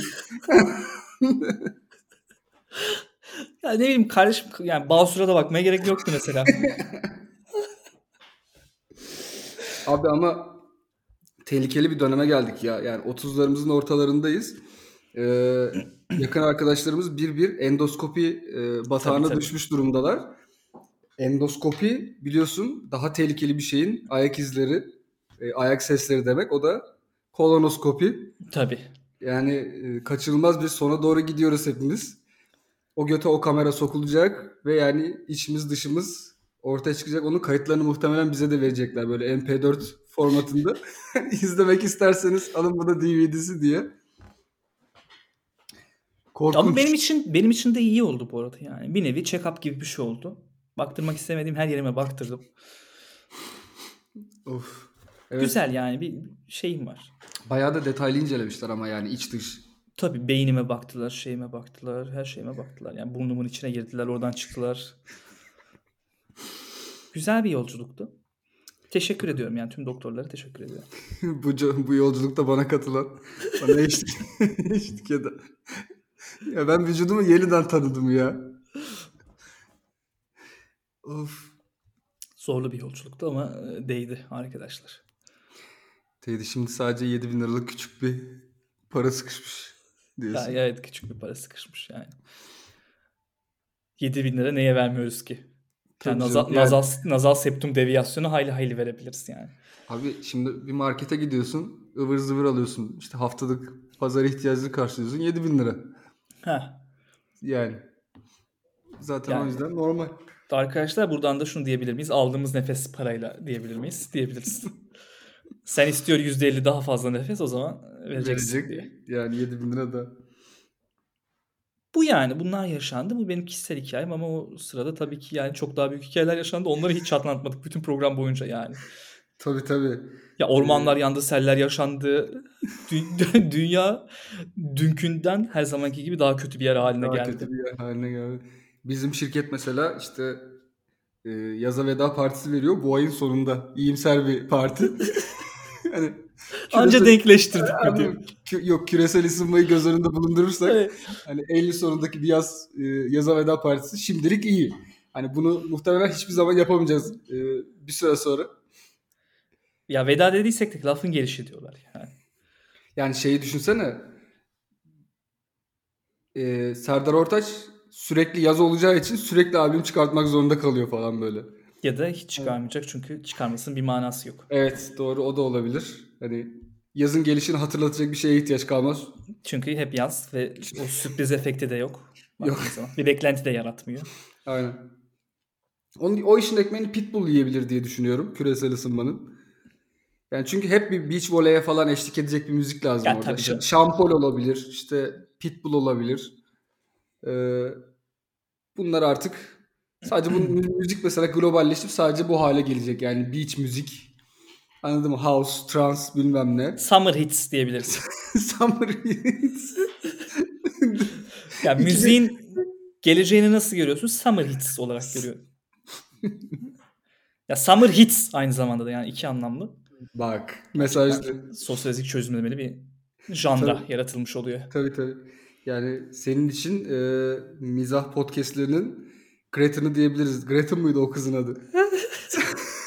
[SPEAKER 4] ya ne bileyim kardeşim yani Basur'a da bakmaya gerek yoktu mesela.
[SPEAKER 3] Abi ama tehlikeli bir döneme geldik ya. Yani 30'larımızın ortalarındayız. Ee, yakın arkadaşlarımız bir bir endoskopi e, batağına
[SPEAKER 4] Tabii, tabii.
[SPEAKER 3] düşmüş durumdalar. Endoskopi biliyorsun daha tehlikeli bir şeyin ayak izleri, e, ayak sesleri demek. O da kolonoskopi.
[SPEAKER 4] Tabii.
[SPEAKER 3] Yani e, kaçınılmaz bir sona doğru gidiyoruz hepimiz. O göte o kamera sokulacak ve yani içimiz dışımız ortaya çıkacak. Onun kayıtlarını muhtemelen bize de verecekler böyle MP4 formatında. İzlemek isterseniz alın bu da DVD'si diye. Korkunç.
[SPEAKER 4] Ama benim için benim için de iyi oldu bu arada yani. Bir nevi check-up gibi bir şey oldu. Baktırmak istemediğim her yerime baktırdım.
[SPEAKER 3] Of. Evet.
[SPEAKER 4] Güzel yani bir şeyim var.
[SPEAKER 3] Bayağı da detaylı incelemişler ama yani iç dış.
[SPEAKER 4] Tabii beynime baktılar, şeyime baktılar, her şeyime baktılar. Yani burnumun içine girdiler, oradan çıktılar. Güzel bir yolculuktu. Teşekkür ediyorum yani tüm doktorlara teşekkür ediyorum.
[SPEAKER 3] bu, bu yolculukta bana katılan, bana eşlik, eşlik eden. Ya ben vücudumu yeniden tanıdım ya. Of.
[SPEAKER 4] Zorlu bir yolculuktu ama e, değdi arkadaşlar.
[SPEAKER 3] Teyze şimdi sadece 7 bin liralık küçük bir para sıkışmış
[SPEAKER 4] Ya,
[SPEAKER 3] diyorsun.
[SPEAKER 4] evet küçük bir para sıkışmış yani. 7 bin lira neye vermiyoruz ki? Yani nazal,
[SPEAKER 3] yani-
[SPEAKER 4] nazal, nazal septum deviyasyonu hayli hayli verebiliriz yani.
[SPEAKER 3] Abi şimdi bir markete gidiyorsun, ıvır zıvır alıyorsun. İşte haftalık pazar ihtiyacını karşılıyorsun 7 bin lira.
[SPEAKER 4] Heh.
[SPEAKER 3] Yani. Zaten o
[SPEAKER 4] Yani-
[SPEAKER 3] yüzden normal.
[SPEAKER 4] Arkadaşlar buradan da şunu diyebilir miyiz? Aldığımız nefes parayla diyebilir miyiz? Diyebiliriz. Sen istiyor %50 daha fazla nefes o zaman vereceksin
[SPEAKER 3] Verecek.
[SPEAKER 4] diye.
[SPEAKER 3] Yani 7 bin lira da.
[SPEAKER 4] Bu yani bunlar yaşandı. Bu benim kişisel hikayem ama o sırada tabii ki yani çok daha büyük hikayeler yaşandı. Onları hiç anlatmadık bütün program boyunca yani.
[SPEAKER 3] Tabii tabii.
[SPEAKER 4] Ya ormanlar yandı, seller yaşandı. Dü- dünya dünkünden her zamanki gibi daha kötü bir yer haline
[SPEAKER 3] Daha
[SPEAKER 4] geldi.
[SPEAKER 3] kötü bir yer haline geldi. Bizim şirket mesela işte e, yaza veda partisi veriyor. Bu ayın sonunda. İyimser bir parti. hani
[SPEAKER 4] Anca
[SPEAKER 3] küresel-
[SPEAKER 4] denkleştirdik bir
[SPEAKER 3] Abi,
[SPEAKER 4] diyor.
[SPEAKER 3] kü- yok küresel ısınmayı göz önünde bulundurursak
[SPEAKER 4] Evet.
[SPEAKER 3] hani Eylül sonundaki bir yaz e, yaza veda partisi şimdilik iyi. Hani bunu muhtemelen hiçbir zaman yapamayacağız e, bir süre sonra.
[SPEAKER 4] Ya veda dediysek de lafın gelişi diyorlar yani.
[SPEAKER 3] Yani şeyi düşünsene. E, Serdar Ortaç sürekli yaz olacağı için sürekli albüm çıkartmak zorunda kalıyor falan böyle.
[SPEAKER 4] Ya da hiç çıkarmayacak çünkü çıkarmasının bir manası yok.
[SPEAKER 3] Evet doğru o da olabilir. Hani yazın gelişini hatırlatacak bir şeye ihtiyaç kalmaz.
[SPEAKER 4] Çünkü hep yaz ve o sürpriz efekti de yok.
[SPEAKER 3] Yok.
[SPEAKER 4] Bir beklenti de yaratmıyor.
[SPEAKER 3] Aynen. Onun, o işin ekmeğini Pitbull yiyebilir diye düşünüyorum küresel ısınmanın. Yani çünkü hep bir beach voley'e falan eşlik edecek bir müzik lazım
[SPEAKER 4] Ya
[SPEAKER 3] orada. Şampol olabilir, işte Pitbull olabilir. Ee, bunlar artık sadece bu mü- müzik mesela globalleşip sadece bu hale gelecek. Yani beach müzik, anladın mı? House, trance bilmem ne.
[SPEAKER 4] Summer hits diyebiliriz.
[SPEAKER 3] Summer hits.
[SPEAKER 4] Ya müziğin geleceğini nasıl görüyorsun? Summer hits olarak görüyorum. ya summer hits aynı zamanda da yani iki anlamlı.
[SPEAKER 3] Bak mesajlı.
[SPEAKER 4] Sosyolojik çözümlemeli bir janra
[SPEAKER 3] Tabii.
[SPEAKER 4] yaratılmış oluyor.
[SPEAKER 3] Tabii tabii. Yani senin için e, mizah podcastlerinin Greta'nı diyebiliriz. Greta mıydı o kızın adı?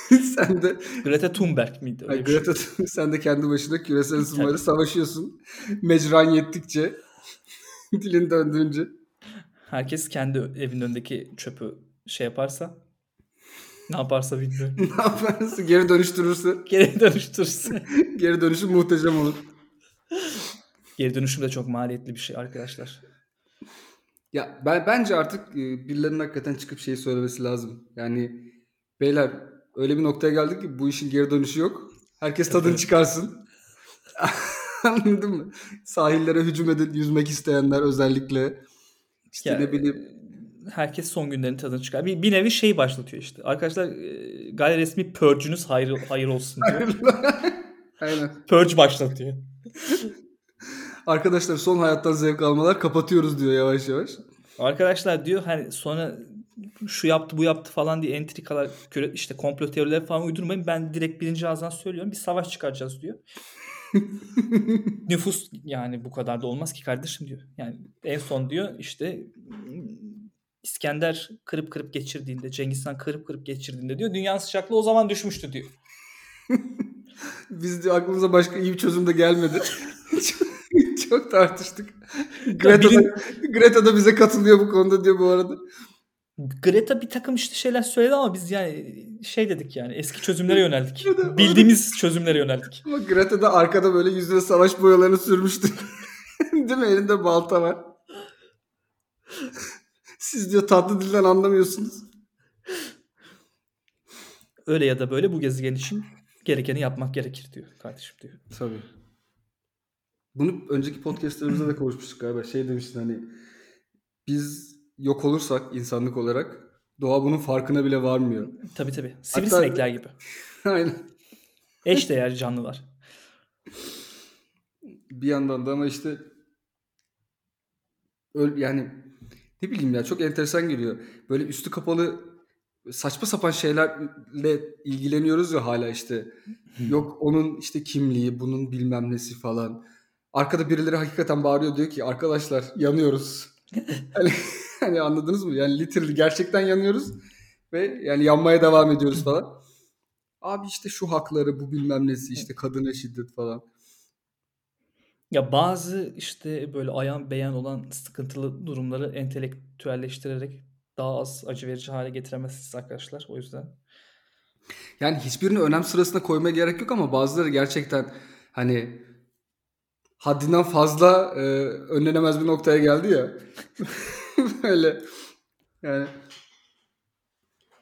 [SPEAKER 3] sen de
[SPEAKER 4] Greta Thunberg miydi? bir şey.
[SPEAKER 3] Greta sen de kendi başına küresel ısınmayla savaşıyorsun. Mecran yettikçe dilin döndüğünce.
[SPEAKER 4] Herkes kendi evinin önündeki çöpü şey yaparsa ne yaparsa bilmiyorum.
[SPEAKER 3] ne yaparsın? Geri dönüştürürse
[SPEAKER 4] Geri dönüştürürse.
[SPEAKER 3] geri dönüşüm muhteşem olur.
[SPEAKER 4] Geri dönüşüm de çok maliyetli bir şey arkadaşlar.
[SPEAKER 3] Ya ben bence artık e, birilerinin hakikaten çıkıp şeyi söylemesi lazım. Yani beyler öyle bir noktaya geldik ki bu işin geri dönüşü yok. Herkes tadını çıkarsın. Anladın mı? Sahillere hücum edip yüzmek isteyenler özellikle işte
[SPEAKER 4] Ya,
[SPEAKER 3] ne bileyim
[SPEAKER 4] Herkes son günlerin tadını çıkar. Bir, bir nevi şey başlatıyor işte. Arkadaşlar e, gayri resmi purge'ünüz hayır, hayır olsun diyor.
[SPEAKER 3] aynen.
[SPEAKER 4] Purge başlatıyor.
[SPEAKER 3] Arkadaşlar son hayattan zevk almalar kapatıyoruz diyor yavaş yavaş.
[SPEAKER 4] Arkadaşlar diyor hani sonra şu yaptı bu yaptı falan diye entrikalar işte komplo teorileri falan uydurmayın. Ben direkt birinci ağızdan söylüyorum. Bir savaş çıkaracağız diyor. Nüfus yani bu kadar da olmaz ki kardeşim diyor. Yani en son diyor işte İskender kırıp kırıp geçirdiğinde Cengiz Han kırıp kırıp geçirdiğinde diyor dünyanın sıcaklığı o zaman düşmüştü diyor.
[SPEAKER 3] Biz diyor aklımıza başka iyi bir çözüm de gelmedi. çok, tartıştık. Greta da, Greta da bize katılıyor bu konuda diyor bu arada.
[SPEAKER 4] Greta bir takım işte şeyler söyledi ama biz yani şey dedik yani eski çözümlere yöneldik. Bildiğimiz çözümlere yöneldik.
[SPEAKER 3] Ama Greta da arkada böyle yüzüne savaş boyalarını sürmüştü. Değil mi? Elinde balta var. Siz diyor tatlı dilden anlamıyorsunuz.
[SPEAKER 4] Öyle ya da böyle bu gezegen için gerekeni yapmak gerekir diyor kardeşim diyor.
[SPEAKER 3] Tabii. Bunu önceki podcastlerimizde de konuşmuştuk galiba. Şey demiştin hani biz yok olursak insanlık olarak Doğa bunun farkına bile varmıyor.
[SPEAKER 4] Tabii tabii. Sivrisinekler gibi.
[SPEAKER 3] Aynen.
[SPEAKER 4] Eş değer canlılar.
[SPEAKER 3] Bir yandan da ama işte öl yani ne bileyim ya çok enteresan geliyor. Böyle üstü kapalı saçma sapan şeylerle ilgileniyoruz ya hala işte. Yok onun işte kimliği, bunun bilmem nesi falan. Arkada birileri hakikaten bağırıyor diyor ki arkadaşlar yanıyoruz. hani, hani anladınız mı? Yani literally gerçekten yanıyoruz ve yani yanmaya devam ediyoruz falan. Abi işte şu hakları, bu bilmem nesi, işte kadına şiddet falan.
[SPEAKER 4] Ya bazı işte böyle ayan beyan olan sıkıntılı durumları entelektüelleştirerek daha az acı verici hale getiremezsiniz arkadaşlar. O yüzden
[SPEAKER 3] Yani hiçbirini önem sırasına koymaya gerek yok ama bazıları gerçekten hani haddinden fazla e, önlenemez bir noktaya geldi ya. Böyle yani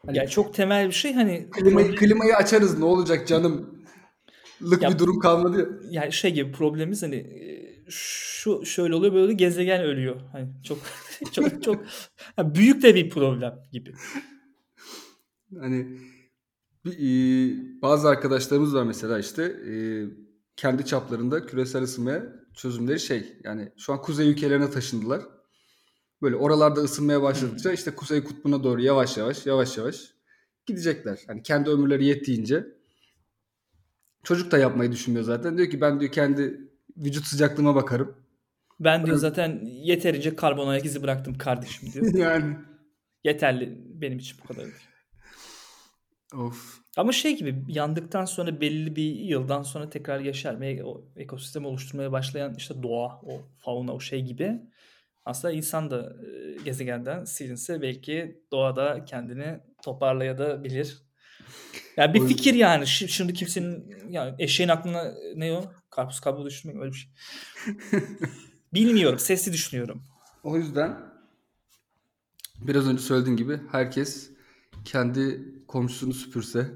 [SPEAKER 3] Hani-
[SPEAKER 4] yani çok temel bir şey hani
[SPEAKER 3] klimayı, klimayı açarız ne olacak canım lık
[SPEAKER 4] Ya-
[SPEAKER 3] bir durum kalmadı ya.
[SPEAKER 4] yani şey gibi problemimiz hani e, şu şöyle oluyor böyle gezegen ölüyor. Hani çok çok çok ha, büyük de bir problem gibi.
[SPEAKER 3] Hani bir, e, bazı arkadaşlarımız var mesela işte e, kendi çaplarında küresel ısınmaya çözümleri şey yani şu an kuzey ülkelerine taşındılar. Böyle oralarda ısınmaya başladıkça işte kuzey kutbuna doğru yavaş yavaş yavaş yavaş gidecekler. Hani kendi ömürleri yettiğince çocuk da yapmayı düşünmüyor zaten. Diyor ki ben diyor kendi vücut sıcaklığıma bakarım.
[SPEAKER 4] Ben diyor zaten yeterince karbon ayak izi bıraktım kardeşim diyor.
[SPEAKER 3] yani
[SPEAKER 4] Yeterli benim için bu kadar
[SPEAKER 3] of
[SPEAKER 4] Ama şey gibi yandıktan sonra belli bir yıldan sonra tekrar yaşarmaya, o ekosistem oluşturmaya başlayan işte doğa, o fauna, o şey gibi. Aslında insan da e, gezegenden silinse belki doğada kendini toparlayabilir. Yani bir fikir yani. Şi- Şimdi kimsenin yani eşeğin aklına ne o? Karpuz kabuğu düşünmek öyle bir şey. Bilmiyorum. Sesli düşünüyorum.
[SPEAKER 3] O yüzden biraz önce söylediğin gibi herkes kendi komşusunu süpürse,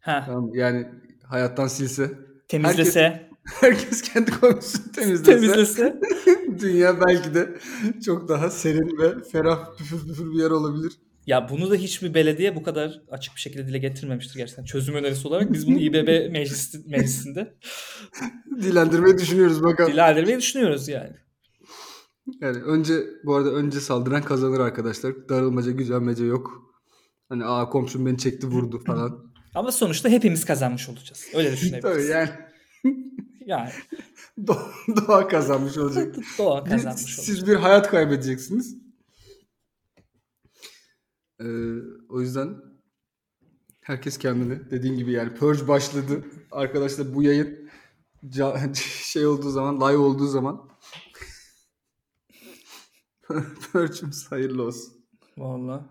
[SPEAKER 4] Ha,
[SPEAKER 3] tamam yani hayattan silse,
[SPEAKER 4] temizlese,
[SPEAKER 3] herkes kendi komşusunu temizlese,
[SPEAKER 4] temizlese.
[SPEAKER 3] dünya belki de çok daha serin ve ferah püfür püfür bir yer olabilir.
[SPEAKER 4] Ya bunu da hiçbir belediye bu kadar açık bir şekilde dile getirmemiştir gerçekten. Çözüm önerisi olarak biz bunu İBB meclis, meclisinde
[SPEAKER 3] Dilendirmeyi düşünüyoruz bakalım.
[SPEAKER 4] dilendirmeyi düşünüyoruz yani.
[SPEAKER 3] Yani önce bu arada önce saldıran kazanır arkadaşlar. Darılmaca, gücenmece yok. Hani aa komşum beni çekti vurdu falan.
[SPEAKER 4] Ama sonuçta hepimiz kazanmış olacağız. Öyle
[SPEAKER 3] Tabii
[SPEAKER 4] düşünebiliriz.
[SPEAKER 3] yani
[SPEAKER 4] Yani
[SPEAKER 3] doğa, kazanmış olacak.
[SPEAKER 4] doğa kazanmış olacak.
[SPEAKER 3] Siz bir hayat kaybedeceksiniz. Ee, o yüzden herkes kendini dediğin gibi yani Purge başladı. Arkadaşlar bu yayın şey olduğu zaman, live olduğu zaman Purge'ümüz hayırlı olsun.
[SPEAKER 4] Vallahi.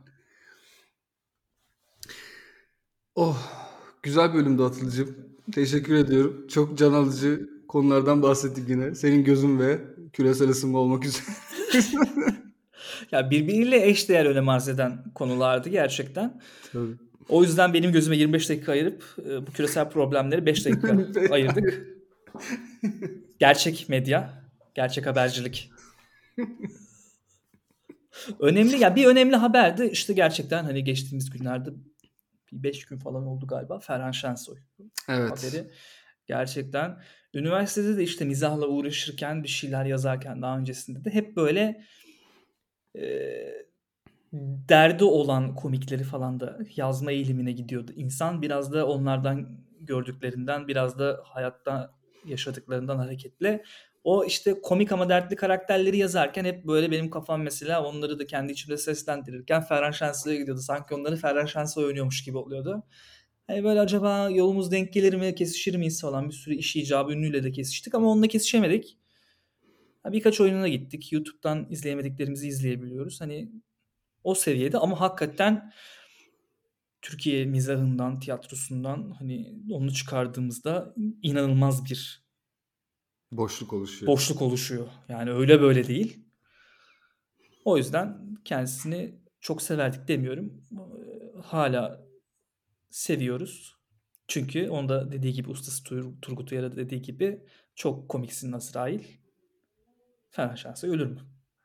[SPEAKER 3] Oh, güzel bölümdü Atılıcığım. Teşekkür ediyorum. Çok can alıcı konulardan bahsettik yine. Senin gözün ve küresel ısınma olmak üzere.
[SPEAKER 4] Ya birbiriyle eşdeğer önem arz eden konulardı gerçekten.
[SPEAKER 3] Tabii.
[SPEAKER 4] O yüzden benim gözüme 25 dakika ayırıp e, bu küresel problemleri 5 dakika ayırdık. Gerçek medya, gerçek habercilik. önemli ya bir önemli haberdi işte gerçekten hani geçtiğimiz günlerde bir 5 gün falan oldu galiba Ferhan Şensoy
[SPEAKER 3] Evet.
[SPEAKER 4] haberi. Gerçekten üniversitede de işte mizahla uğraşırken bir şeyler yazarken daha öncesinde de hep böyle e, derdi olan komikleri falan da yazma eğilimine gidiyordu. İnsan biraz da onlardan gördüklerinden biraz da hayatta yaşadıklarından hareketle o işte komik ama dertli karakterleri yazarken hep böyle benim kafam mesela onları da kendi içimde seslendirirken Ferhan Şensoy'a gidiyordu. Sanki onları Ferhan Şensoy oynuyormuş gibi oluyordu. Hani böyle acaba yolumuz denk gelir mi, kesişir miyiz falan bir sürü iş icabı ünlüyle de kesiştik ama onunla kesişemedik. Birkaç oyununa gittik. YouTube'dan izleyemediklerimizi izleyebiliyoruz. Hani o seviyede ama hakikaten Türkiye mizahından, tiyatrosundan hani onu çıkardığımızda inanılmaz bir
[SPEAKER 3] Boşluk oluşuyor.
[SPEAKER 4] boşluk oluşuyor. Yani öyle böyle değil. O yüzden kendisini çok severdik demiyorum. Hala seviyoruz. Çünkü onda dediği gibi ustası Tur- Turgut Uyar'a dediği gibi çok komiksin Azrail. Ferhan Şensoy ölür mü?